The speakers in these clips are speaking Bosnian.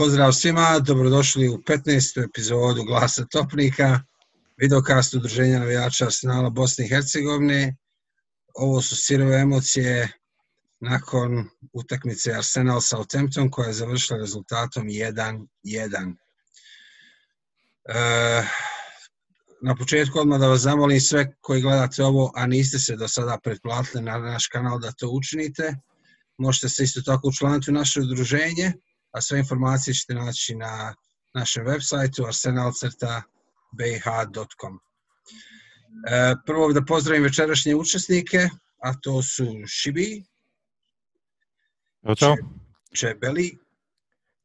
Pozdrav svima, dobrodošli u 15. epizodu Glasa Topnika, videokast udruženja navijača Arsenala Bosne i Hercegovine. Ovo su sirove emocije nakon utakmice Arsenal Southampton koja je završila rezultatom 1-1. E, na početku odmah da vas zamolim sve koji gledate ovo, a niste se do sada pretplatili na naš kanal da to učinite. Možete se isto tako učlaniti u naše udruženje a sve informacije ćete naći na našem web sajtu arsenal.bh.com. E, prvo da pozdravim večerašnje učesnike, a to su Šibi, Ćao. Čebeli,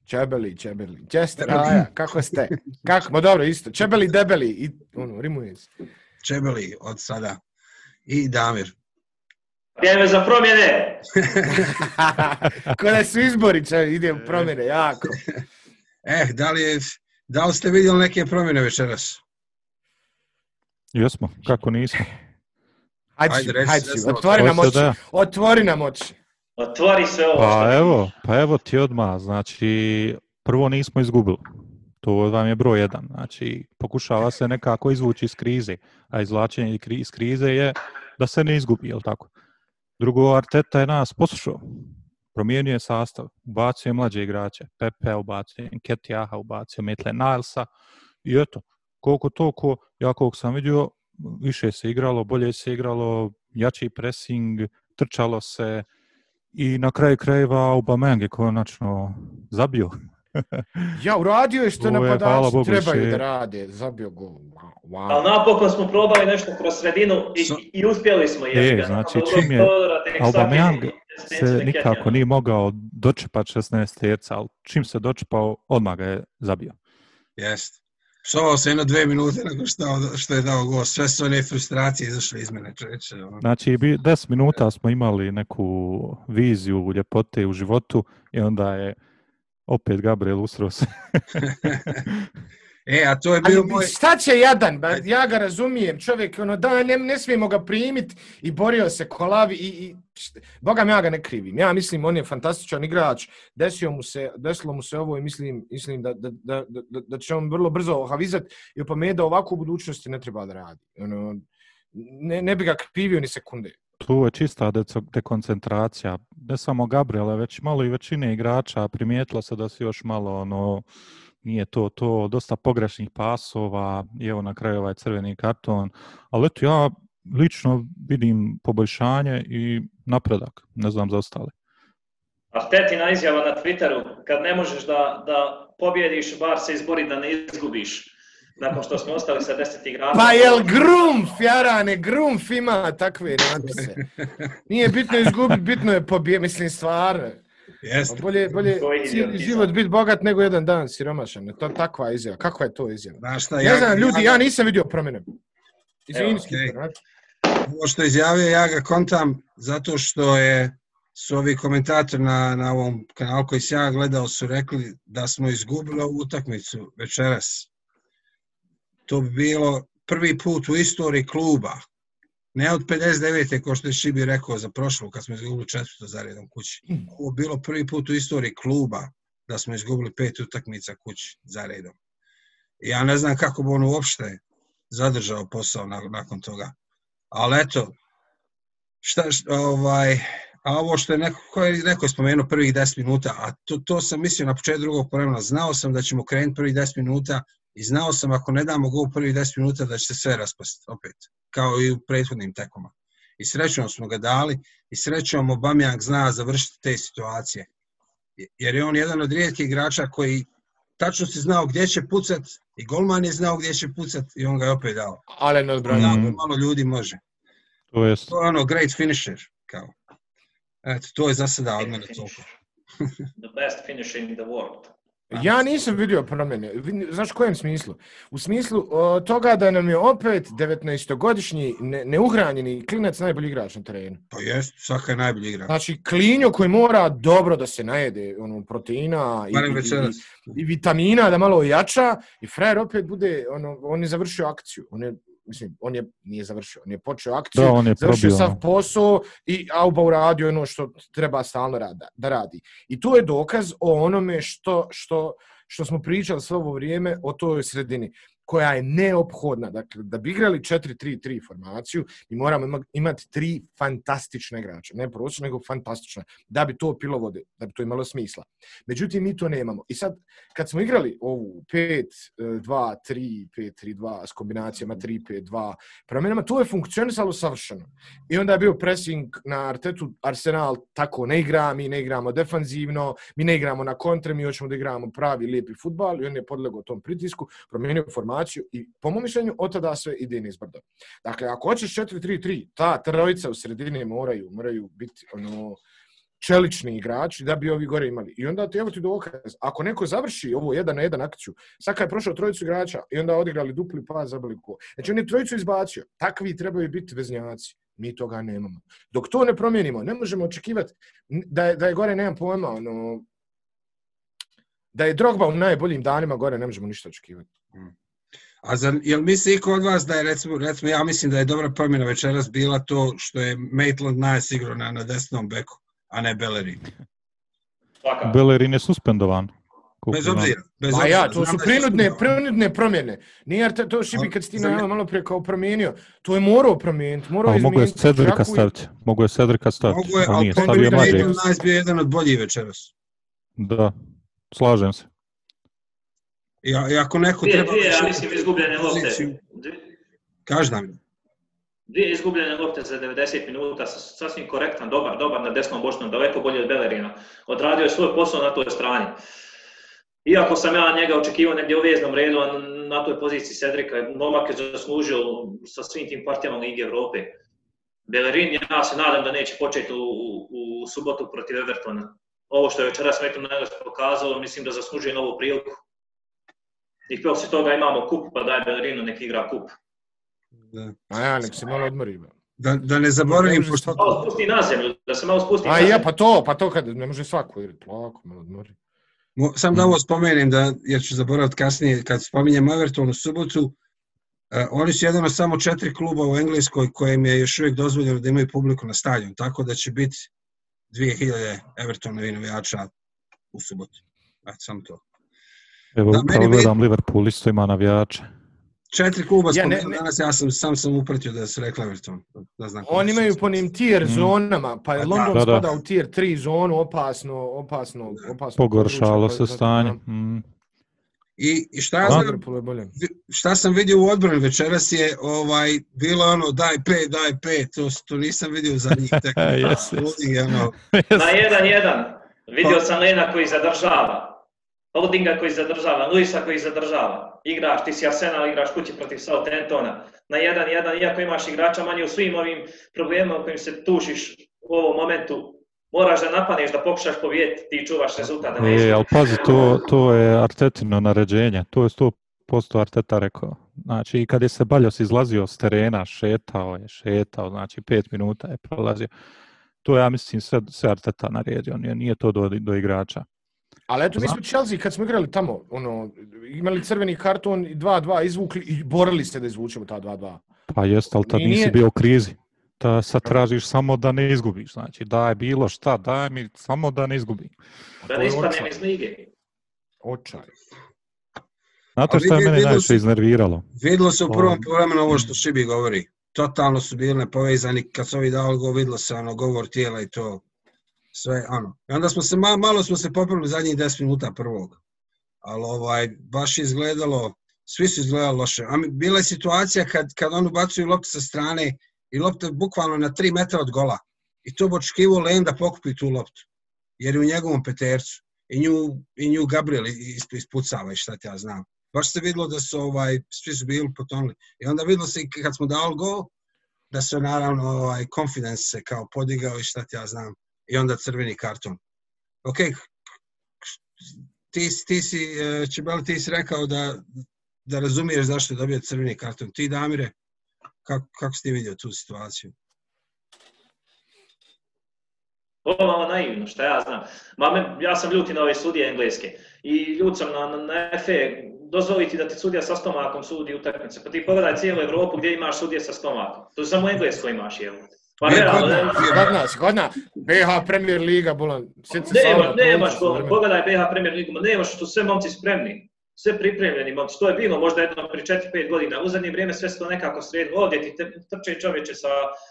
Čebeli, čebeli. Česte, kako ste? Kako? Ma dobro, isto. Čebeli, debeli. I, ono, rimuje se. Čebeli od sada i Damir. Vrijeme za promjene. Kada su izbori, če, ide u promjene, jako. Eh, da li, je, da li ste vidjeli neke promjene večeras? Jesmo, kako nismo. Hajde, Ajde, hajde, hajde, otvori nam oči. da? Otvori nam oči. Otvori sve ovo. Pa što- evo, pa evo ti odmah, znači, prvo nismo izgubili. To vam je broj jedan. Znači, pokušava se nekako izvući iz krize, a izvlačenje iz krize je da se ne izgubi, jel tako? Drugo, Arteta je nas poslušao. Promijenio je sastav, ubacio je mlađe igrače, Pepe ubacio je ubacio Metle Nilesa i eto, koliko toliko, ja koliko sam vidio, više se igralo, bolje se igralo, jači pressing, trčalo se i na kraju krajeva Aubameyang je konačno zabio. Ja, uradio je što je, napadači Bogu, trebaju više- da rade. Zabio gol. Wow, wow. Ali napokon smo probali nešto kroz sredinu i, So- i, uspjeli smo. jebi ga. znači, čim je Aubameyang se nikako nije mogao dočepat 16 terca, ali čim se dočepao, odmah ga je zabio. Jest. Šovao se jedno dve minute nakon što, što je dao gol. Sve su one frustracije izašle iz mene čeče. Ono. Znači, bi- 10 minuta smo imali neku viziju ljepote u životu i onda je opet Gabriel usro se. E, a to je bio Ali moj... šta će jadan? Ba, ja ga razumijem, čovjek, ono, da, ne, ne smijemo ga primit i borio se kolavi i, i Boga mi ja ga ne krivim. Ja mislim, on je fantastičan igrač, desio mu se, desilo mu se ovo i mislim, mislim da, da, da, da, da će on vrlo brzo ohavizat i opomije da ovako u budućnosti ne treba da radi. Ono, ne, ne bi ga krivio ni sekunde tu je čista dekoncentracija. Ne samo Gabriela, već malo i većine igrača. Primijetilo se da su još malo ono, nije to to, dosta pogrešnih pasova, i evo na kraju ovaj crveni karton. Ali eto, ja lično vidim poboljšanje i napredak, ne znam za ostale. Artetina izjava na Twitteru, kad ne možeš da, da pobjediš, bar se izbori da ne izgubiš. Nakon što smo ostali sa 10 igrača. Pa jel Grumf, Jarane, Grumf ima takve natpise. Nije bitno izgubiti, bitno je pobije, mislim, stvarno. Jest. Bolje, bolje Koji cijeli život biti bogat nego jedan dan siromašan. To takva izjava. Kakva je to izjava? Znaš šta, Ne znam, ljudi, ja nisam vidio promjene. Izvini, znači. Ovo što je izjavio, ja ga kontam zato što je su ovi komentatori na, na ovom kanalu koji sam ja gledao su rekli da smo izgubili ovu utakmicu večeras. To bi bilo prvi put u istoriji kluba. Ne od 59. ko što je Šibi rekao za prošlu, kad smo izgubili četvrto za redom kući. Ovo je bilo prvi put u istoriji kluba da smo izgubili pet utakmica kući za redom. Ja ne znam kako bi on uopšte zadržao posao na- nakon toga. Ali eto, šta, šta ovaj, a ovo što je neko, ko je neko je spomenuo prvih 10 minuta, a to, to sam mislio na početku drugog vremena, znao sam da ćemo krenuti prvih 10 minuta i znao sam ako ne damo gol prvih 10 minuta da će se sve raspasti opet, kao i u prethodnim tekoma. I srećom smo ga dali i srećom Obamjang zna završiti te situacije. Jer je on jedan od rijetkih igrača koji tačno si znao gdje će pucat i golman je znao gdje će pucat i on ga je opet dao. Ale ne To odbrani. Mm. malo ljudi može. To jest, To je ono great finisher, kao. Eto, to je za sada od mene toliko. The best finisher in the world. Ja nisam vidio promjene. Znaš u kojem smislu? U smislu o, toga da nam je opet 19-godišnji ne, neuhranjeni klinac najbolji igrač na terenu. Pa jest, svaka je najbolji igra. Znači, klinjo koji mora dobro da se najede ono, proteina i, i, i vitamina da malo ojača i frajer opet bude, ono, on je završio akciju. On je mislim, on je, nije završio, on je počeo akciju, Da, on je završio probio. sav posao i Auba uradio ono što treba stalno rada, da radi. I to je dokaz o onome što, što, što smo pričali sve ovo vrijeme o toj sredini koja je neophodna. Dakle, da bi igrali 4-3-3 formaciju, mi moramo imati tri fantastične igrača. Ne prosječne, nego fantastične. Da bi to pilo vode, da bi to imalo smisla. Međutim, mi to nemamo. I sad, kad smo igrali ovu 5-2-3, 5-3-2 s kombinacijama 3-5-2, promjenama, to je funkcionisalo savršeno. I onda je bio pressing na Artetu, Arsenal tako ne igra, mi ne igramo defanzivno, mi ne igramo na kontre, mi hoćemo da igramo pravi, lijepi futbal i on je podlegao tom pritisku, promijenio formaciju i po mom mišljenju od tada sve ide nizbrdo. Dakle, ako hoćeš 4-3-3, ta trojica u sredini moraju, moraju biti ono, čelični igrači da bi ovi gore imali. I onda ti evo ti dokaz. Ako neko završi ovo jedan na jedan akciju, Saka je prošao trojicu igrača i onda odigrali dupli pas, zabili ko. Znači on je trojicu izbacio. Takvi trebaju biti veznjaci. Mi toga nemamo. Dok to ne promijenimo, ne možemo očekivati da je, da je gore, nemam pojma, ono, da je Drogba u najboljim danima gore, ne možemo ništa očekivati. Mm. A zar, jel misli iko od vas da je, recimo, recimo ja mislim da je dobra promjena večeras bila to što je Maitland Nice igrao na, na desnom beku, a ne Bellerin. Svaka. Bellerin je suspendovan. Bez obzira. Bez obzira. ja, to su je prinudne, prinudne promjene. Nije Arte- to šibi kad si ti Za najavio me- malo prije kao promijenio. To je morao promijeniti, morao A mogu je izmijeniti. Cedrika i- staviti. Mogu je Cedrika staviti. Mogu je, Ali po stavio je. Maitland bio jedan od boljih večeras. Da, slažem se. I, i ako neko Dvije, treba... dvije, ja mislim, izgubljene lopte. poziciju, Kaži nam. Dvije izgubljene lopte za 90 minuta, sasvim korektan, dobar, dobar na desnom bočnom, daleko bolji od Bellerina. Odradio je svoj posao na toj strani. Iako sam ja njega očekivao negdje u veznom redu, a na toj poziciji Cedrika, momak je zaslužio sa svim tim partijama Lige Evrope. Bellerin, ja se nadam da neće početi u, u, u subotu protiv Evertona. Ovo što je večeras Maitland Niles pokazalo, mislim da zaslužuje novu priliku. I poslije toga imamo kup, pa daj Bellerinu nek igra kup. Da, A ja, nek se malo odmori. da, da ne zaboravim, Ne pošto Malo spusti na zemlju, da se malo spusti A na ja, zemlju. pa to, pa to kad ne može svako igrati. Plako, malo odmori. Mo- Sam da ovo spomenem, da, jer ću zaboraviti kasnije, kad spominjem Everton u subotu, eh, oni su jedan od samo četiri kluba u Engleskoj kojim je još uvijek dozvoljeno da imaju publiku na stadion, tako da će biti 2000 Evertonovi navijača u subotu. Eto, samo to. Evo, Da, upravo meni bi- gledam Liverpool, isto ima navijače. Četiri kluba Ja, ne- ne- danas, ja sam, sam sam upratio da su rekli Everton. Da znam Oni imaju po njim tier Mm. zonama, pa je Da, London da, da. spada u tier 3 zonu, opasno, opasno, opasno. Pogoršalo se pa- stanje. da. Mm. I, I šta ja znam, šta sam vidio u odbrani večeras je ovaj, bilo ono daj pet, daj pet, to, to nisam vidio za njih tek. Jes, jes. Ludi, ono, Na 1-1 vidio sam Lena koji zadržava, Holdinga koji zadržava, Luisa koji zadržava. Igraš, ti si Arsenal, igraš kući protiv Southamptona. Na 1-1, iako imaš igrača manje u svim ovim problemima u kojim se tušiš u ovom momentu, moraš da napaneš, da pokušaš povijetiti, ti čuvaš rezultat da ne E, ali pazi, to, to je Artetino naređenje. To je 100% Arteta rekao. Znači, i kad je se Baljos izlazio s terena, šetao je, šetao, znači pet minuta je prolazio. To ja mislim, sve, sve Arteta naredio, nije, nije to do, do igrača. Ali eto, mi smo Chelsea kad smo igrali tamo, ono, imali crveni karton i 2-2 izvukli i borili se da izvučemo ta 2-2. Pa jest, ali tad Nije- nisi bio u krizi. Da sad tražiš samo da ne izgubiš. Znači, daj bilo šta, daj mi samo da ne izgubim. Da ne ispadnem očaj. iz lige. Očaj. Znate šta je mene najviše se- iznerviralo? Vidjelo se u prvom O. poluvremenu ovo što Šibi govori. Totalno su bili nepovezani, kad su ovi dali go, vidjelo se ono, govor tijela i to. Sve, ono. I onda smo se, ma, malo smo se popravili zadnjih 10 minuta prvog. Ali ovaj, baš je izgledalo, svi su izgledali loše. A bila je situacija kad, kad on ubacuju loptu sa strane i lopta je bukvalno na 3 metra od gola. I to bi očekivao Len da pokupi tu loptu. Jer je u njegovom petercu. I nju, i nju Gabriel ispucava i šta ti ja znam. Baš se vidilo da su ovaj, svi su bili potonuli. I onda vidilo se i kad smo dali gol, da su naravno ovaj, confidence se kao podigao i šta ti ja znam. I onda crveni karton. Ok, ti, ti si, e, Čebel, ti si rekao da, da razumiješ zašto je dobio crveni karton. Ti, Damire, kako, kako si ti vidio tu situaciju? Ovo naivno, šta ja znam. Ma me, ja sam ljuti na ove sudije engleske i ljut sam na, na, na FE, dozvoliti da ti sudija sa stomakom sudi utakmice. Pa ti pogledaj cijelu Evropu gdje imaš sudije sa stomakom. To samo u Engleskoj imaš, jel? Pa ne, realno, ne, kod nas, kod nas, BH Premier Liga, bolan, nema, nemaš, pogledaj BH Premier Ligu, nemaš, tu sve momci spremni sve pripremljeni momci. To je bilo možda jedno pri 4-5 godina. U zadnje vrijeme sve se to nekako sredilo. Ovdje ti trče čovječe sa,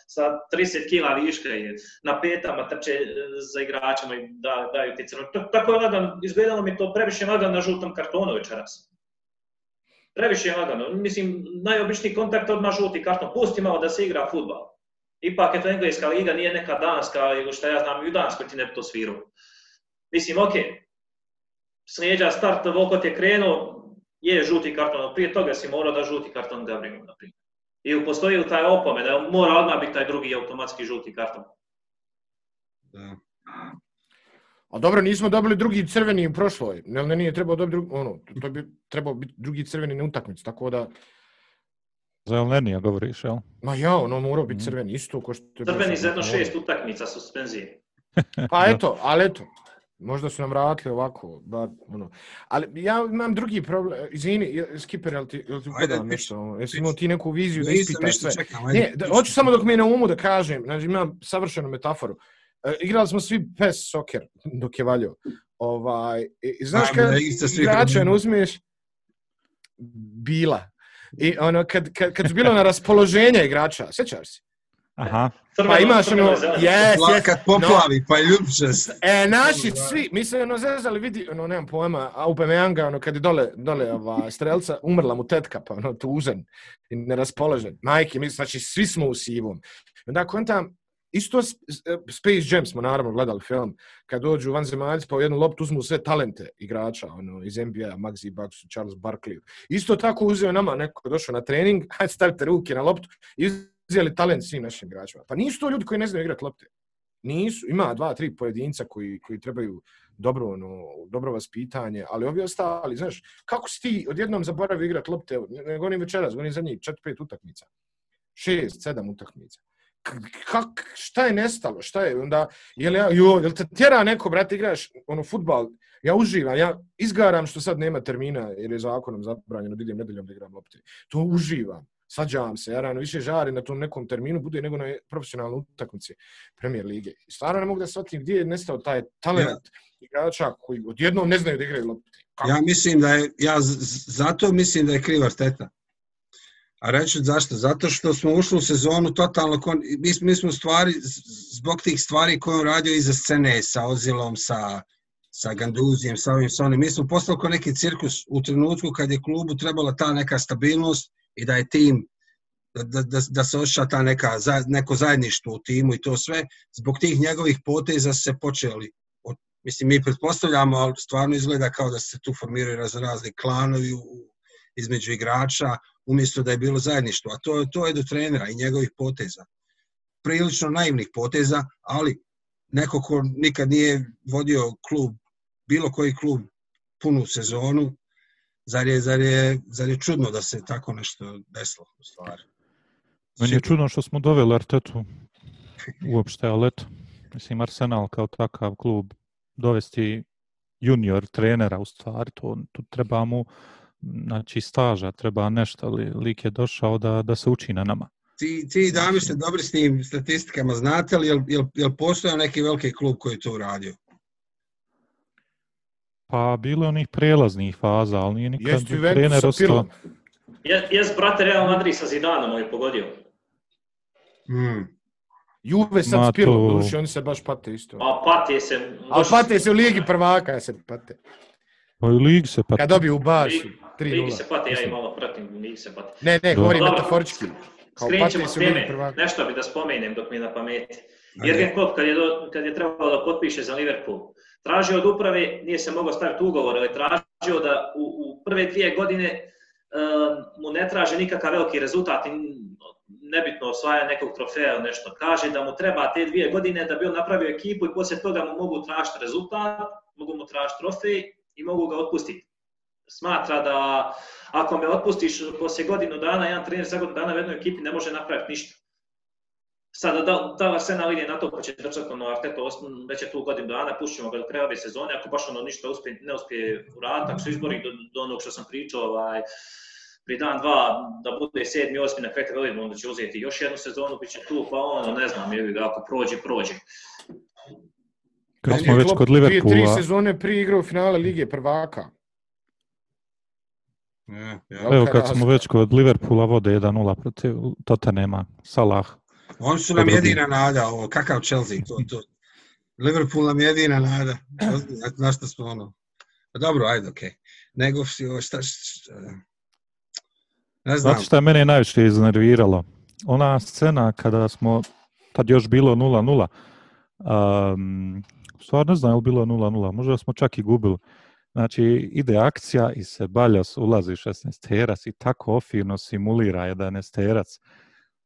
sa 30 kila viška i na petama trče e, za igračama i da, daju ti crno. Tako je lagano, izgledalo mi to previše lagano na žutom kartonu večeras. Previše lagano. Mislim, najobičniji kontakt odmah žuti karton. Pusti malo da se igra futbal. Ipak je to engleska liga, nije neka danska ili što ja znam, i u Danskoj ti ne bi to svirao. Mislim, okej, okay, slijeđa start, Volkot je krenuo, je žuti karton, prije toga si morao da žuti karton Gabrielu, na primjer. I postoji li taj opomene, mora odmah biti taj drugi automatski žuti karton. Da. A dobro, nismo dobili drugi crveni u prošloj. Ne, ne nije trebao dobiti drugi, ono, to bi trebao biti drugi crveni na utakmici, tako da... Za Elnenija govoriš, jel? Ma ja, ono morao biti crveni, isto ko što... Crveni za jedno šest utakmica suspenzije. Pa eto, ali eto, Možda su nam vratili ovako, bar, ono. Ali ja imam drugi problem, izvini, Skipper, jel ti, jel ti upadam nešto, ono, jesi imao ti neku viziju da ispitaš sve? Čekam, ne, da, hoću samo dok mi na umu da kažem, znači imam savršenu metaforu. E, igrali smo svi PES soccer dok je valio. Ovaj, i, znaš kad igrača ne uzmiješ, bila. I ono, kad, kad, kad su bilo na raspoloženje igrača, sećaš se? Aha. Pa imaš ono, jes, jes. Kad poplavi, no, pa ljubše se. E, naši svi, mi se ono zezali, vidi, ono, nemam pojma, a u Pemejanga, ono, kad je dole, dole, ova, strelca, umrla mu tetka, pa ono, tužen i neraspoložen. Majke, mi, znači, svi smo u sivom. Onda, kontam, isto Space Jam smo naravno gledali film, kad dođu van zemaljci, pa u jednu loptu uzmu sve talente igrača, ono, iz NBA, Maxi e. Bucks, Charles Barkley. Isto tako uzeo nama, neko došao na trening, hajde stavite ruke na loptu, i uzeli talent svim našim igračima. Pa nisu to ljudi koji ne znaju igrati lopte. Nisu, ima dva, tri pojedinca koji, koji trebaju dobro, ono, dobro vaspitanje, ali ovi ostali, znaš, kako si ti odjednom zaboravio igrati lopte, ne govorim večeras, govorim zadnjih četiri, pet utakmica. Šest, sedam utakmica. Kak, šta je nestalo, šta je, onda, je li ja, jo, je li te tjera neko, brate, igraš, ono, futbal, ja uživam, ja izgaram što sad nema termina, jer je zakonom zabranjeno, idem nedeljom da igram lopte. To uživam svađavam se, ja rano više žari na tom nekom terminu, bude nego na profesionalnoj utakmici Premier Lige. I stvarno ne mogu da shvatim gdje je nestao taj talent ja. igrača koji odjednom ne znaju da igraju lopte. Ja mislim da je, ja zato mislim da je kriva Arteta. A reću zašto? Zato što smo ušli u sezonu totalno, kon... mi, mi smo stvari, zbog tih stvari koje on radio iza scene sa Ozilom, sa, sa Ganduzijem, sa ovim, sa onim, mi smo postali kao neki cirkus u trenutku kad je klubu trebala ta neka stabilnost, i da je tim, da, da, da se osjeća ta neka, neko zajedništvo u timu i to sve, zbog tih njegovih poteza se počeli. Od, mislim, mi pretpostavljamo, ali stvarno izgleda kao da se tu formiraju razne razni klanovi u, između igrača, umjesto da je bilo zajedništvo. A to, to je do trenera i njegovih poteza. Prilično naivnih poteza, ali neko ko nikad nije vodio klub, bilo koji klub punu sezonu, zar je, zar, je, zar je čudno da se tako nešto desilo u stvari? Meni je čudno što smo doveli Artetu uopšte, ali eto, mislim, Arsenal kao takav klub dovesti junior trenera u stvari, to, tu treba mu znači, staža, treba nešto, ali lik je došao da, da se uči na nama. Ti, ti dami ste dobri s tim statistikama, znate li, je li, je li postoje neki veliki klub koji to uradio? Pa bilo je onih prelaznih faza, ali nije nikad Jeste trener ostao. Jes, brate, Real Madrid sa Zidanom je pogodio. Hmm. Juve sad Ma, spilo, to... duši, oni se baš pate isto. A pate se... A pate se u Ligi prvaka, se pate. Pa u Ligi se pate. Kad dobiju u Barsu, 3-0. Ligi se pate, ja i malo pratim, Ligi se pate. Ne, ne, govorim metaforički. Kao u Ligi prvaka. Nešto bi da spomenem dok mi na pameti. Jürgen Klopp, kad je, do, kad je trebalo da potpiše za Liverpool, tražio od uprave, nije se mogao staviti ugovor, ali tražio da u, u prve dvije godine uh, mu ne traže nikakav veliki rezultat, nebitno osvaja nekog trofeja ili nešto. Kaže da mu treba te dvije godine da bi on napravio ekipu i poslije toga mu mogu tražiti rezultat, mogu mu tražiti trofej i mogu ga otpustiti. Smatra da ako me otpustiš poslije godinu dana, jedan trener za godinu dana u jednoj ekipi ne može napraviti ništa. Sada da, da Arsenal ide na to pa će držati ono Arteta već je tu godinu dana, pušćemo ga do kraja ove sezone, ako baš ono ništa uspije, ne uspije uraditi, ako se izbori do, do onog što sam pričao, ovaj, pri dan dva da bude sedmi, osmi na kraju velimo, onda će uzeti još jednu sezonu, bit će tu, pa ono, ne znam, je ga, ako prođe, prođe. Kad smo već kod Liverpoola... Prije tri sezone prije igrao finale Lige prvaka. Ja, ja. Evo kad smo već kod Liverpoola vode 1-0 protiv Tottenhama, Salah. Oni su nam jedina nada, ovo, kakav Chelsea, to, to. Liverpool nam jedina nada. Znaš što smo ono... Pa dobro, ajde, okej. Okay. Nego šta, šta, šta, ne znam. Znate šta je mene najviše iznerviralo? Ona scena kada smo, tad još bilo 0-0, um, stvar ne znam je li bilo 0-0, možda smo čak i gubili. Znači, ide akcija i se Baljas ulazi 16 terac i tako ofirno simulira 11 terac.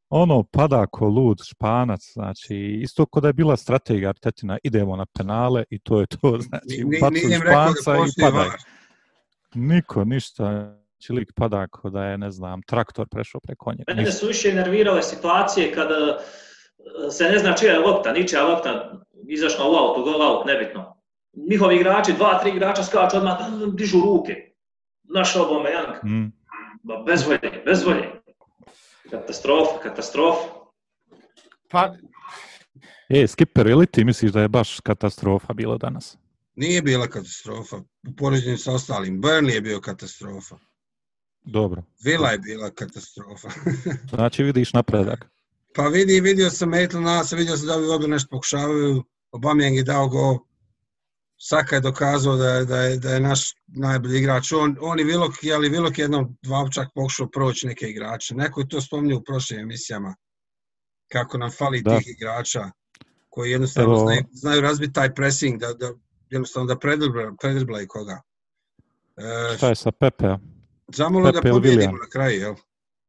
Ono pada ko lud španac, znači isto kod je bila strategija Artetina, idemo na penale i to je to, znači upacu španca i padaj. Niko, ništa, znači lik pada ko da je, ne znam, traktor prešao preko njega. Mene su više nervirale situacije kada se ne zna čija je lopta, ničija lopta, izašla u auto, gol out, nebitno. Njihovi igrači, dva, tri igrača skaču odmah, dižu ruke. Naš obome, Jank. Mm. Bez volje, bez volje. Katastrofa, katastrofa. Pa... E, Skipper, ili ti misliš da je baš katastrofa bila danas? Nije bila katastrofa, u poređenju sa ostalim. Burnley je bio katastrofa. Dobro. Vila je bila katastrofa. znači vidiš napredak. Pa vidi, vidio sam Maitland nas, vidio sam da ovi obje nešto pokušavaju. Obamijeng je dao go. Saka je dokazao da je, da je, da je naš najbolji igrač. On, on i Vilok, ali Vilok je jednom dva čak pokušao proći neke igrače. Neko je to spomnio u prošlim emisijama. Kako nam fali da. tih igrača koji jednostavno Evo... znaju, znaju razbiti taj pressing, da, da jednostavno da predriblaju koga. E, Šta je sa Pepe? Zamolo da pobjedimo na kraju, jel?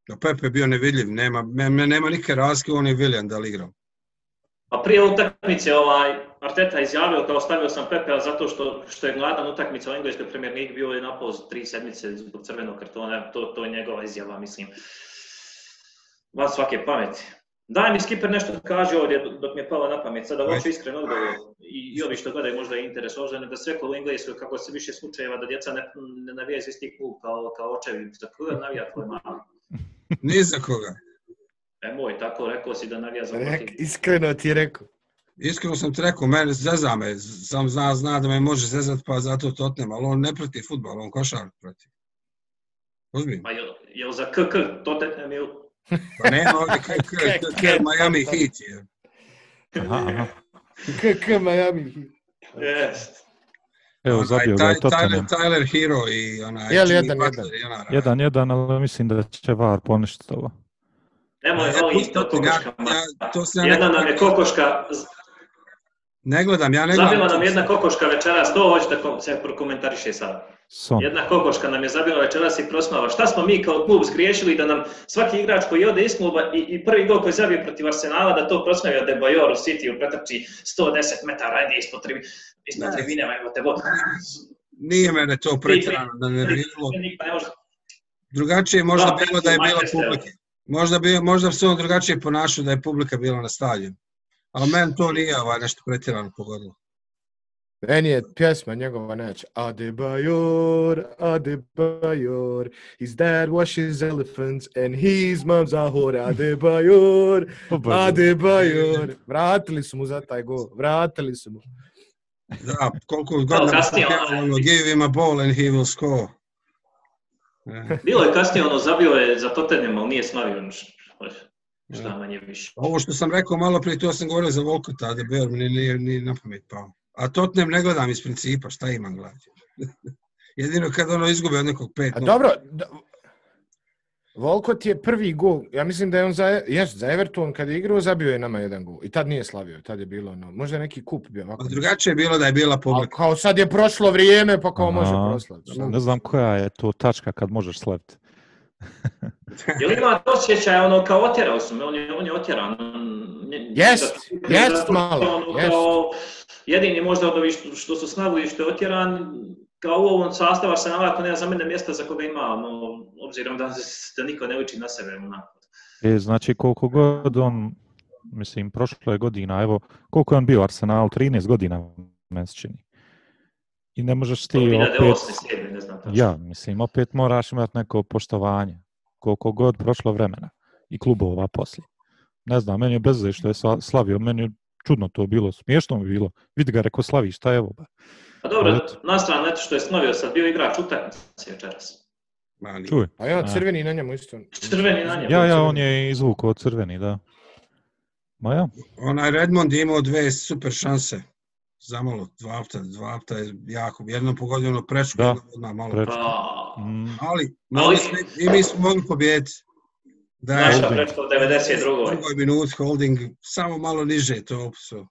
Da Pepe je bio nevidljiv, nema, nema, nema nikakve razke, on je William da li igrao. A prije utakmice ovaj, Arteta izjavio kao stavio sam Pepe zato što, što je gladan utakmica u engleskoj premijer ligi bio je na poz tri sedmice zbog crvenog kartona, to, to je njegova izjava, mislim. Van svake pameti. Daj mi Skipper nešto da kaže ovdje dok mi je palo na pamet, sada hoću iskren odgovor i, i ovi što gledaju možda je interes ožene, da sve kolo engleskoj kako se više slučajeva da djeca ne, ne navijaju isti klub kao, kao očevi, za koga navija tvoj mali? Ni za koga. E moj, tako rekao si da navija za Rek, Iskreno ti je rekao. Iskreno sam ti rekao, mene zeza me, sam zna, zna da me može zezat pa zato to otnem, ali on ne prati futbol, on košar prati. Uzmi. Pa je, je za KK to tetnem ili? Pa nema ovdje KK, KK Miami Heat je. KK Miami Heat. Jest. Evo, zabio ga je Tyler, Tyler Hero i onaj... Jel, jedan, jedan. Jedan, jedan, ali mislim da će VAR poništiti ovo. Nemoj, ovo isto kokoška. Jedna nam je kokoška... Ne gledam, ja ne gledam. Zabila nam jedna kokoška večeras, to hoćete da se prokomentariše sad. Son. Jedna kokoška nam je zabila večeras i prosmava. Šta smo mi kao klub zgriješili da nam svaki igrač koji ode iz kluba i, i prvi gol koji zabije protiv Arsenala da to prosmavio da je Bajor u City u pretrči 110 metara, ajde ispod tribi, ispod tribine, evo te vod. Nije mene to pretrano da ne bilo. Drugačije možda bilo da je bila publika. Možda bi, možda bi se on drugačije ponašao da je publika bila na stadionu. Ali meni to nije ovaj nešto pretjerano pogodilo. Meni je pjesma njegova neće. Adebayor, Adebayor, his dad washes elephants and his mom's a whore. Adebayor, Adebayor. Vratili su mu za taj gol, vratili su mu. Da, koliko godina se ono, give him a ball and he will score. Bilo je kasnije ono, zabio je za Tottenham, ali nije slavio šta manje više. Ovo što sam rekao malo prije, to sam govorio za Volkota, Adebayor mi nije, nije na pamet pao. A Tottenham ne gledam iz principa, šta imam gledati. Jedino kad ono izgube od nekog pet. A dobro, da, Volkot je prvi gol, ja mislim da je on za, jest, za Everton kad je igrao zabio je nama jedan gol. I tad nije slavio, tad je bilo ono, možda neki kup bio. Ovako. A drugačije je bilo da je bila publika. Kao sad je prošlo vrijeme pa kao Aha, može proslaviti. Ne znam koja je to tačka kad možeš slaviti. Jel ima osjećaj ono kao otjerao sam, on je, on je otjeran. Jest, jest malo, ono, jest. Kao, jedini možda od ovih što, što su snagli što je otjeran, kao u ovom sastavu se navako nema za mene mjesta za koga ima, no, obzirom da, da niko ne uči na sebe. Onako. E, znači koliko god on Mislim, prošlo je godina, evo, koliko je on bio u Arsenalu? 13 godina, meni se čini. I ne možeš ti opet... 2008. ne znam tačno. Ja, mislim, opet moraš imati neko poštovanje. Koliko god prošlo vremena. I klubova poslije. Ne znam, meni je bez što je sla- slavio. Meni je čudno to bilo, smiješno mi bilo. Vidi ga, rekao slavi, šta je ovo? ba? Pa dobro, Ali na stranu eto što je slavio sad, bio igrač utakmice večeras. Ma, nije. Čuj. A ja, A. crveni na njemu isto. Crveni na njemu. Ja, ja, on je izvukao crveni, da. Ma ja, Onaj Redmond je imao dve super šanse. Zamalo, dva puta, dva puta je jako, jednom pogodio ono prečku, Da. jednom odmah malo. Prečku. Pa, mm, Ali, mogli smo, i mi smo mogli pobijediti. Da je naša prečka u u 92. drugoj minut holding, samo malo niže to su.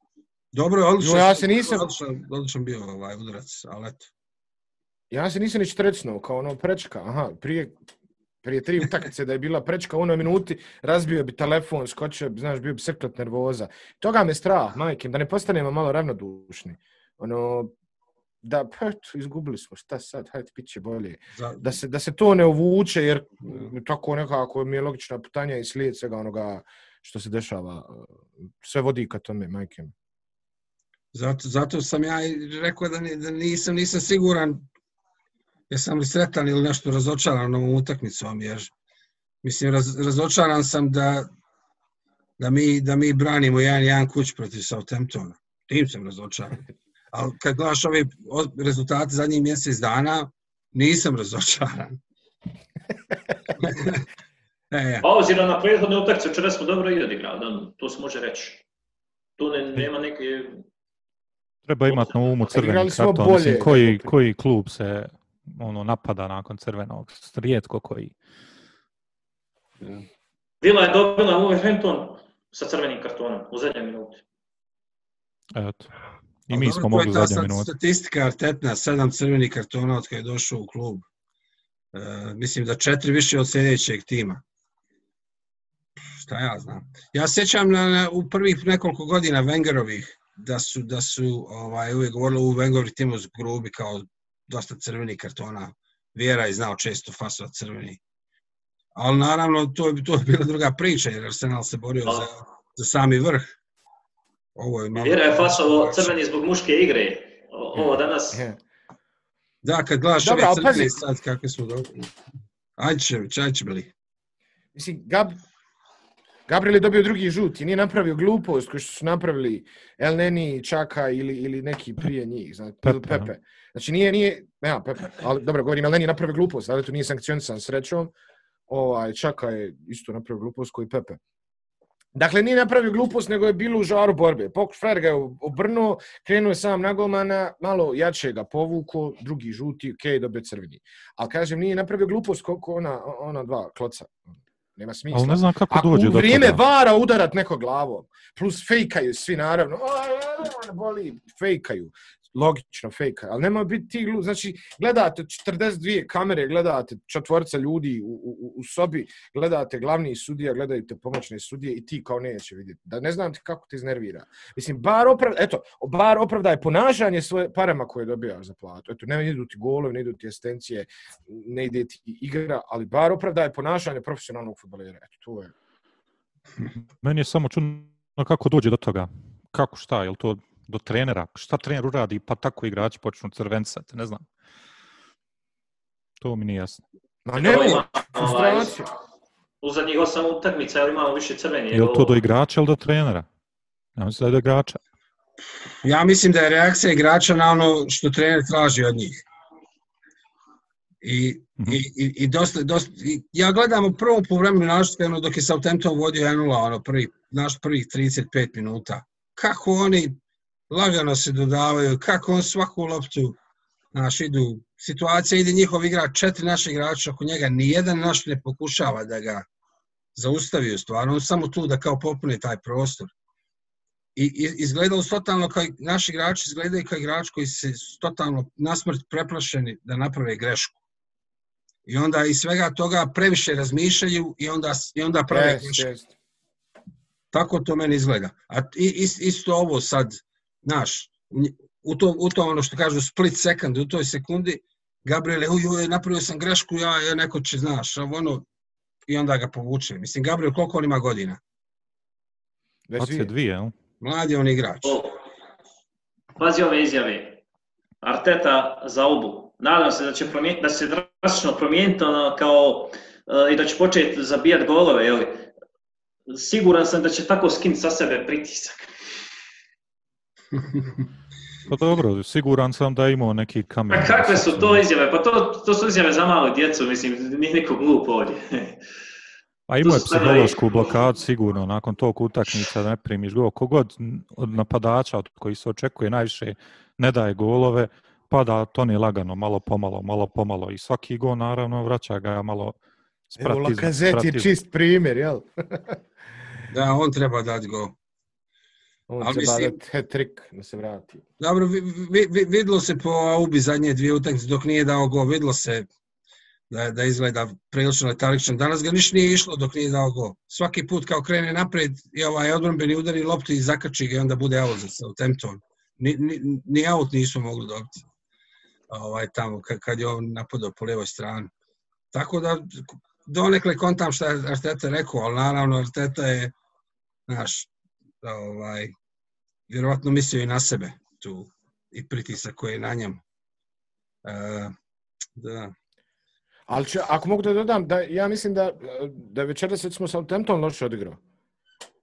Dobro, odličan, Jo, ja se nisam- odličan, odličan bio ovaj udarac, ali eto. Ja se nisam ni trecnuo, kao ono prečka. Aha, prije, prije tri utakmice da je bila prečka u onoj minuti, razbio bi telefon, skočio bi, znaš, bio bi seklet nervoza. Toga me strah, majke, da ne postanemo malo ravnodušni. Ono, da, pa eto, izgubili smo, šta sad, hajde, bit će bolje. Za, Da se, da se to ne uvuče, jer tako nekako mi je logična putanja i slijed svega onoga što se dešava. Sve vodi ka tome, majke. mi. Zato, zato sam ja rekao da, ni, da nisam, nisam siguran jesam li sretan ili nešto razočaran ovom utakmicom, jer mislim, raz, razočaran sam da, da, mi, da mi branimo jedan, jedan kuć protiv Southamptona. Tim sam razočaran. Ali kad gledaš ove rezultate zadnjih mjesec dana, nisam razočaran. e, ja. Pa obzirom na prethodne utakmice, večeras smo dobro i odigrali, da, to se može reći. Tu ne, nema neke... treba imati na umu crveni Igrali smo karton. bolje Mislim, koji, koji klub se ono napada nakon crvenog? Rijetko koji. Vila je dobila Wolverhampton sa crvenim kartonom u zadnjoj minuti. Eto. I mi smo mogli ta zadnje sad minute. Statistika Artetna, sedam crvenih kartona od kada je došao u klub. E, mislim da četiri više od sljedećeg tima. Šta ja znam. Ja sjećam na, na, u prvih nekoliko godina Wengerovih da su, da su ovaj, uvijek govorili u Wengerovih timu grubi kao dosta crvenih kartona. Vjera je znao često fasovat crveni. Ali naravno to je, to je bila druga priča jer Arsenal se borio za, za sami vrh. Ovo je malo... Vjera je fasovo crveni zbog muške igre. O- Ovo danas... Da, kad gledaš Dobro, ove crvene sad kakve smo dobili. Ajčević, Ajčebili. Mislim, Gab... Gabriel je dobio drugi žut i nije napravio glupost koju su napravili El Neni, Čaka ili, ili neki prije njih, znači, Pepe, Pepe. Znači nije, nije, ja, Pepe, ali dobro, govorim, El Neni je napravio glupost, ali to nije sankcionisan srećom. Ovaj, Čaka je isto napravio glupost koji Pepe. Dakle, nije napravio glupost, nego je bilo u žaru borbe. Pokuš Frajer ga je obrnuo, krenuo je sam na golmana, malo jače ga povuko, drugi žuti, okej, dobio crveni. Ali kažem, nije napravio glupost koliko ona, ona dva kloca. Nema smisla. Ali ne znam kako Ako dođe u do vrijeme toga. vara udarat neko glavom, plus fejkaju svi naravno, "A, boli, fejkaju, logično fake, ali nema biti ti, ljudi, znači gledate 42 kamere, gledate četvorca ljudi u, u, u sobi, gledate glavni sudija, gledajte pomoćne sudije i ti kao neće vidjeti. Da ne znam ti kako te iznervira. Mislim, bar opravda, eto, bar opravdaje ponašanje svoje parama koje dobijaš za platu. Eto, ne idu ti golovi, ne idu ti asistencije, ne ide ti igra, ali bar opravdaje ponašanje profesionalnog futbolera. Eto, to je. Meni je samo čudno kako dođe do toga. Kako šta, je to do trenera? Šta trener uradi pa tako igrači počnu crvencati, ne znam. To mi nije jasno. Ma Evo nema, ima, ovaj, frustracija. u zadnjih osam utakmica ali imamo više crveni. Je li to do igrača ili do trenera? Ja mislim da je do igrača. Ja mislim da je reakcija igrača na ono što trener traži od njih. I, Mhm. i, i, i dosta, dosta, i ja gledam u prvom povremenu našto ono, dok je Southampton vodio 1-0, ono, prvi, naš prvih 35 minuta. Kako oni lagano se dodavaju, kako on svaku loptu, znaš, idu, situacija ide njihov igrač, četiri naše igrača oko njega, nijedan naš ne pokušava da ga zaustavi u stvarno, on samo tu da kao popune taj prostor. I, i izgledalo su totalno kao, naši igrači izgledaju kao igrači koji se totalno nasmrt preplašeni da naprave grešku. I onda iz svega toga previše razmišljaju i onda, i onda prave Jest, grešku. jest. Tako to meni izgleda. A isto ovo sad, znaš, u to, u to ono što kažu split second, u toj sekundi, Gabriel, uj, uj, napravio sam grešku, ja, ja neko će, znaš, ono, i onda ga povuče. Mislim, Gabriel, koliko on ima godina? Već Od se dvije. dvije, jel? Mlad je on igrač. O, Pazi ove izjave. Arteta za obu. Nadam se da će, promijen, da će se drastično promijeniti ono, kao, e, i da će početi zabijati golove. Jeli. Siguran sam da će tako skinuti sa sebe pritisak. Pa dobro, siguran sam da je imao neki kamen. A kakve su to izjave? Pa to, to su izjave za malu djecu, mislim, nije niko glup ovdje. A imao je To psihološku blokadu sigurno nakon tog utakmica da ne primiš gol. Kogod od napadača od koji se očekuje najviše ne daje golove, pada Toni lagano, malo pomalo, malo pomalo. I svaki gol naravno vraća ga malo s Evo, Lakazet je čist primjer, jel? Da, on treba dati go. On Ali treba mislim- dati hat-trick da se vrati. Dobro, vi, vi, vi, vidlo se po Aubi zadnje dvije utakmice dok nije dao go, vidlo se da, da izgleda prilično letalično. Danas ga ništa nije išlo dok nije dao go. Svaki put kao krene napred i ovaj odbranbeni udari loptu i zakači ga i onda bude out za Southampton. Ni, ni, ni out nisu mogli dobiti ovaj, tamo kad, kad je on napadao po lijevoj strani. Tako da donekle kontam šta je Arteta rekao, ali naravno Arteta je naš ovaj, vjerovatno mislio i na sebe tu i pritisak koji je na njemu. E, da. Ali će, ako mogu da dodam, da ja mislim da, da je večeras recimo Southampton loše odigrao.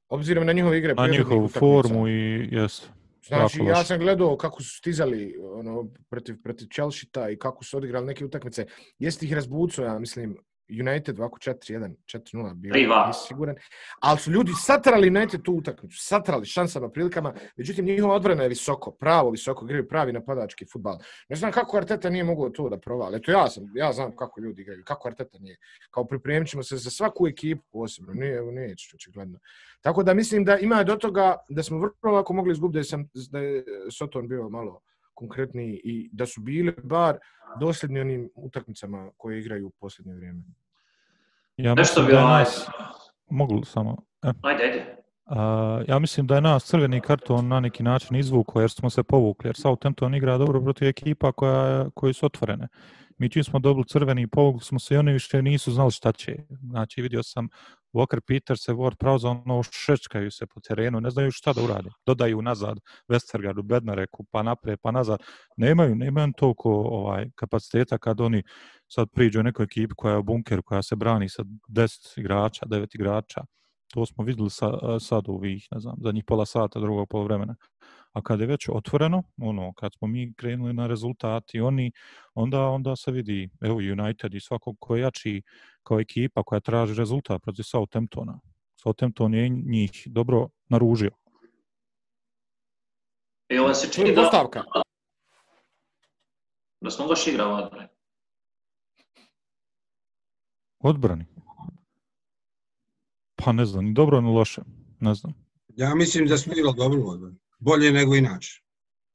Obzirom na njihove igre. Na njihovu utakmica. formu i jes. Znači, ja sam gledao kako su stizali ono, protiv, protiv Chelsea i kako su odigrali neke utakmice. Jeste ih razbucao, ja mislim, United ovako 4-1, 4-0 bio, 3-2. nisam siguran. Ali su ljudi satrali United tu utakmicu, satrali šansama, prilikama, međutim njihova odbrana je visoko, pravo visoko, igraju pravi napadački futbal. Ne znam kako Arteta nije mogao to da provali. Eto ja sam, ja znam kako ljudi igraju, kako Arteta nije. Kao pripremit ćemo se za svaku ekipu posebno, nije, evo neće očigledno. Tako da mislim da ima do toga da smo vrlo lako mogli izgubiti da je, sam, da je Soton bio malo konkretniji i da su bili bar dosljedni onim utakmicama koje igraju u posljednje vrijeme. Ja Nešto bi ovaj... nas, mogu samo, e, Ajde, ajde. a, ja mislim da je nas crveni karton na neki način izvukao jer smo se povukli, jer Southampton igra dobro protiv ekipa koja, koji su otvorene. Mi čim smo dobili crveni i povukli smo se i oni više nisu znali šta će. Znači vidio sam Walker Peters, Ward Prowse, ono šečkaju se po terenu, ne znaju šta da urade. Dodaju nazad Westergaardu, Bednareku, pa napred, pa nazad. Nemaju, nemaju toliko ovaj, kapaciteta kad oni sad priđu nekoj ekipi koja je u bunkeru, koja se brani sa 10 igrača, 9 igrača. To smo videli sa, sad u ovih, ne znam, zadnjih pola sata drugog polovremena. A kad je već otvoreno, ono, kad smo mi krenuli na rezultat i oni, onda, onda se vidi, evo United i svakog ko je jači kao ekipa koja traži rezultat protiv Southamptona. Southampton je njih dobro naružio. I ovo se To čini da, postavka. da smo loš igrao odbrane. Odbrani. Pa ne znam, ni dobro ni loše. Ne znam. Ja mislim da smo igrali dobro u odbrani. Bolje nego inače.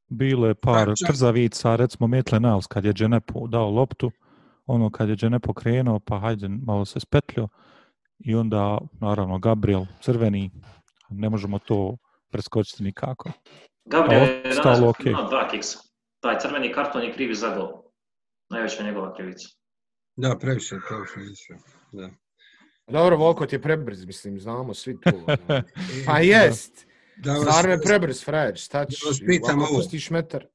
Bilo je par Pa, čak- trzavica, recimo Metle Nals kad je Dženepo dao loptu, ono kad je Dženepo krenuo, pa hajde malo se spetljo i onda naravno Gabriel crveni, ne možemo to preskočiti nikako. Gabriel A je danas okej. imao dva kiksa. Taj crveni karton je krivi za gol. Najveća njegova krivica. Da, previše, previše. više. Da. Dobro, Volkot je prebrz, mislim, znamo svi to. Pa jest. Da vas, Stvarno je prebrz, frajer, šta ćeš? Da vas pitam ovo. pustiš metar.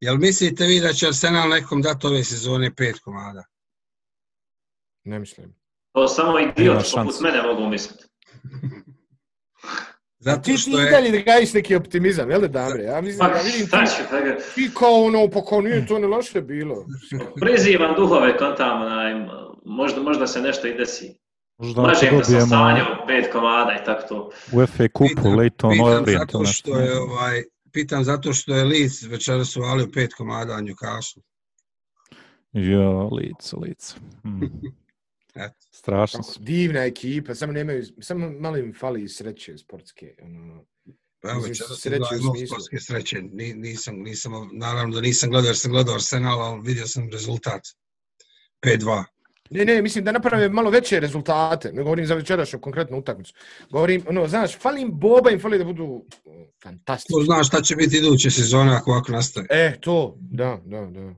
Jel mislite vi da će Arsenal nekom dati ove sezone pet komada? Ne mislim. To samo idiot poput mene mogu misliti. Zato Ti ti što i je... dalje da gajiš neki optimizam, jel da Dabre? Ja mislim Pa da vidim šta ti, ću, pa ga- ti kao ono, pa kao nije to ne loše bilo. prizivam duhove kontam, onaj, možda, možda se nešto i desi. Možda Lažem da sam dobijemo sanjao pet komada i tako to. u FA kupu Pitam- Leighton pitam Orient. zato što je ovaj pitam zato što je Leeds večeras uvalio pet komada Newcastle. Jo, lice, lice. Mm. Eto. Strašno su. Divna ekipa, samo nemaju, samo malo im fali sreće sportske. Ono. Pa evo sreće u smislu. sportske sreće. Ni, nisam, nisam, naravno da nisam gledao jer sam gledao Arsenal, ali vidio sam rezultat. 5-2. Ne, ne, mislim da naprave malo veće rezultate. Ne govorim za večerašnju konkretnu utakmicu. Govorim, ono, znaš, fali im Boba, im fali da budu o, To fantastični. znaš šta će biti iduće sezone ako ovako nastaje. E, to, da, da, da.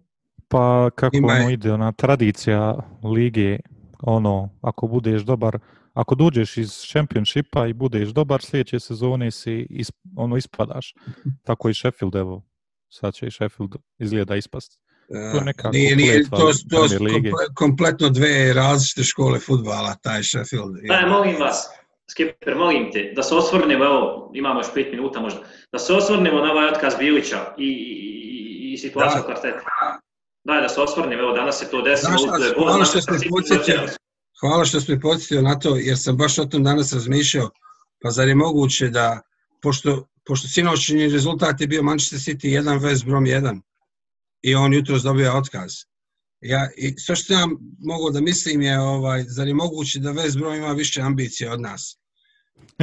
Pa kako Ima ono ide, ona tradicija lige, ono, ako budeš dobar, ako dođeš iz Championshipa i budeš dobar, sljedeće sezone si is, ono ispadaš. Tako i Sheffield, evo, sad će i Sheffield izgleda ispast. To je nekako nije, nije, to, to su kompletno dve različite škole futbala, taj Sheffield. Daj, molim vas, Skipper, molim te, da se osvrnemo, evo, imamo još pet minuta možda, da se osvrnemo na ovaj otkaz Bilića i, i, i situaciju u kvartetu. Daj, da se osvrnemo, evo, danas se to desilo. Znaš, hvala što ste podsjetili. Hvala što ste podsjetili na to, jer sam baš o tom danas razmišljao. Pa zar je moguće da, pošto, pošto sinoćni rezultat je bio Manchester City 1, West Brom 1, i on jutro dobio otkaz. Ja, i sve što ja mogu da mislim je, ovaj, zar je moguće da West Brom ima više ambicije od nas?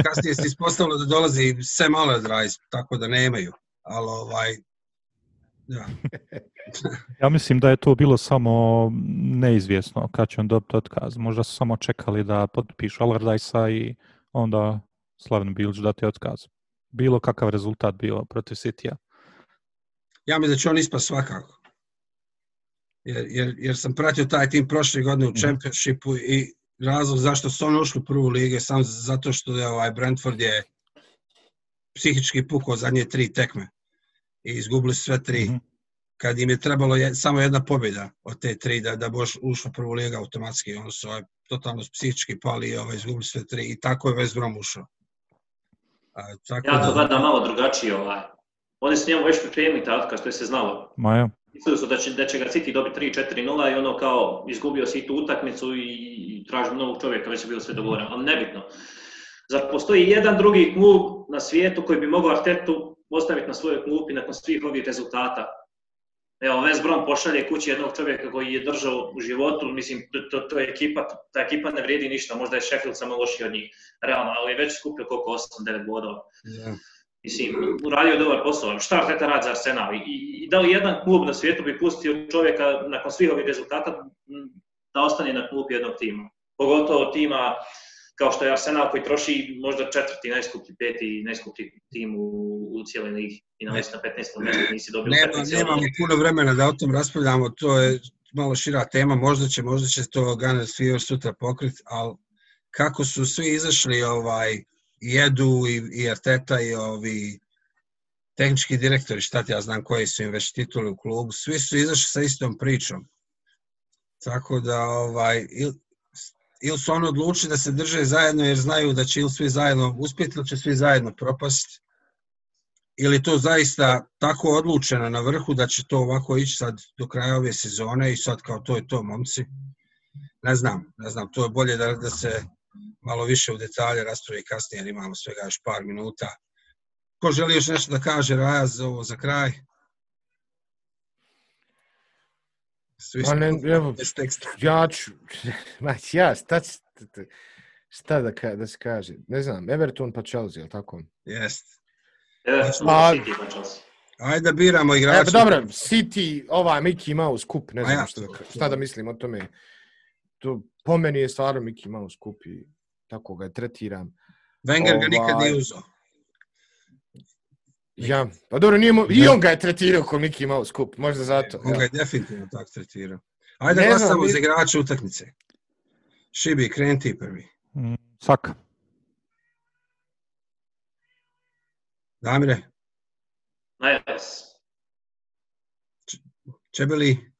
Kasnije se ispostavilo da dolazi Sam Allardyce, tako da nemaju. Ali ovaj, ja. ja mislim da je to bilo samo neizvjesno kad će on dobiti otkaz. Možda su samo čekali da potpišu Allardyce i onda Slaven Bilić dati otkaz. Bilo kakav rezultat bio protiv City-a. Ja mi da će on ispa svakako. Jer, jer, jer sam pratio taj tim prošle godine u mhm. Championshipu i razlog zašto su oni ušli u prvu ligu sam zato što je ovaj Brentford je psihički pukao zadnje tri tekme i izgubili sve tri. Mm -hmm. Kad im je trebalo je, samo jedna pobjeda od te tri da, da boš ušlo prvu ligu automatski, oni su ovaj, totalno psihički pali i ovaj, izgubili sve tri i tako je West Brom ušao. A, tako ja to gledam malo drugačije. Ovaj. Oni su njemu već pripremili tako, što je se znalo. Maja. Mislili su da će, da će ga City dobiti 3-4-0 i ono kao izgubio si tu utakmicu i, i traži novog čovjeka, već je bilo sve dogovoreno, ali nebitno. Zar postoji jedan drugi klub na svijetu koji bi mogao Artetu ostaviti na svojoj klupi nakon svih ovih rezultata? Evo, West Brom pošalje kući jednog čovjeka koji je držao u životu, mislim, to, to, to je ekipa, ta ekipa ne vrijedi ništa, možda je Sheffield samo loši od njih, realno, ali je već skupio koliko 8-9 bodova. Yeah. Mislim, uradio je dobar posao. Šta Arteta radi za Arsenal? I, I da li jedan klub na svijetu bi pustio čovjeka nakon svih ovih rezultata da ostane na klub jednog tima? Pogotovo tima kao što je Arsenal koji troši možda četvrti, najskuplji, peti, najskuplji tim u, u cijeloj ligi i na 15. mjestu nisi dobio Nema, Nemamo puno vremena da o tom raspravljamo, to je malo šira tema, možda će, možda će to Gunners Fever sutra pokriti, ali kako su svi izašli ovaj, jedu i, i Arteta i ovi tehnički direktori, šta ti ja znam koji su im već tituli u klubu, svi su izašli sa istom pričom. Tako da, ovaj, ili su oni odlučili da se drže zajedno jer znaju da će ili svi zajedno uspjeti ili će svi zajedno propasti. Ili to zaista tako odlučeno na vrhu da će to ovako ići sad do kraja ove sezone i sad kao to je to, momci. Ne znam, ne znam, to je bolje da, da se malo više u detalje raspravi kasnije, jer imamo svega još par minuta. Ko želi još nešto da kaže, Raja, za ovo za kraj? Svi pa ne, evo, ja ću, ma, ja, šta, šta da, ka, da se kaže? Ne znam, Everton pa Chelsea, ili tako? Jest. Everton pa, City pa Chelsea. Ajde da biramo igrače. E, pa dobro, City, ovaj Mickey Mouse kup, ne znam ja, šta, da, šta da mislim o tome. To, po meni je stvarno Mickey Mouse kup i tako ga tretiram. Wenger ovaj, ga nikad nije ovaj, uzao. Ja, pa dobro, nije mo... i on ga je tretirao ko Mickey Mouse kup, možda zato. On ga je definitivno tako tretirao. Ajde ne glasamo znam, za igrače utakmice. Šibi, kreni ti prvi. Mm, Saka. Damire. Najas. Čebeli.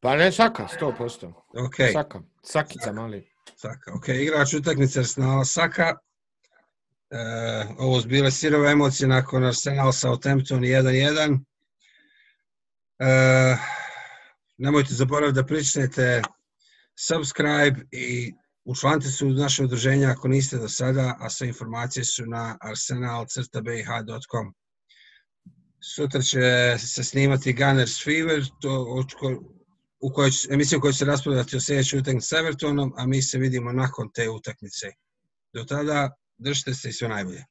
Pa ne Saka, 100%. Ok. Saka. Sakica mali. Saka, ok. Igrač utakmice Arsenala Saka. Uh, ovo su bile sirove emocije nakon Arsenal Southampton 1-1. Uh, nemojte zaboraviti da pričnete subscribe i učlanite se u naše udruženje ako niste do sada, a sve informacije su na arsenal-bih.com. Sutra će se snimati Gunners Fever, to, u kojoj, emisiju u kojoj se raspravljati o sljedećoj utakmici s Evertonom, a mi se vidimo nakon te utakmice. Do tada, držite se i sve najbolje.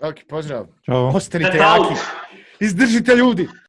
Ok, pozdrav. Ćao. Ostanite jaki. Izdržite ljudi.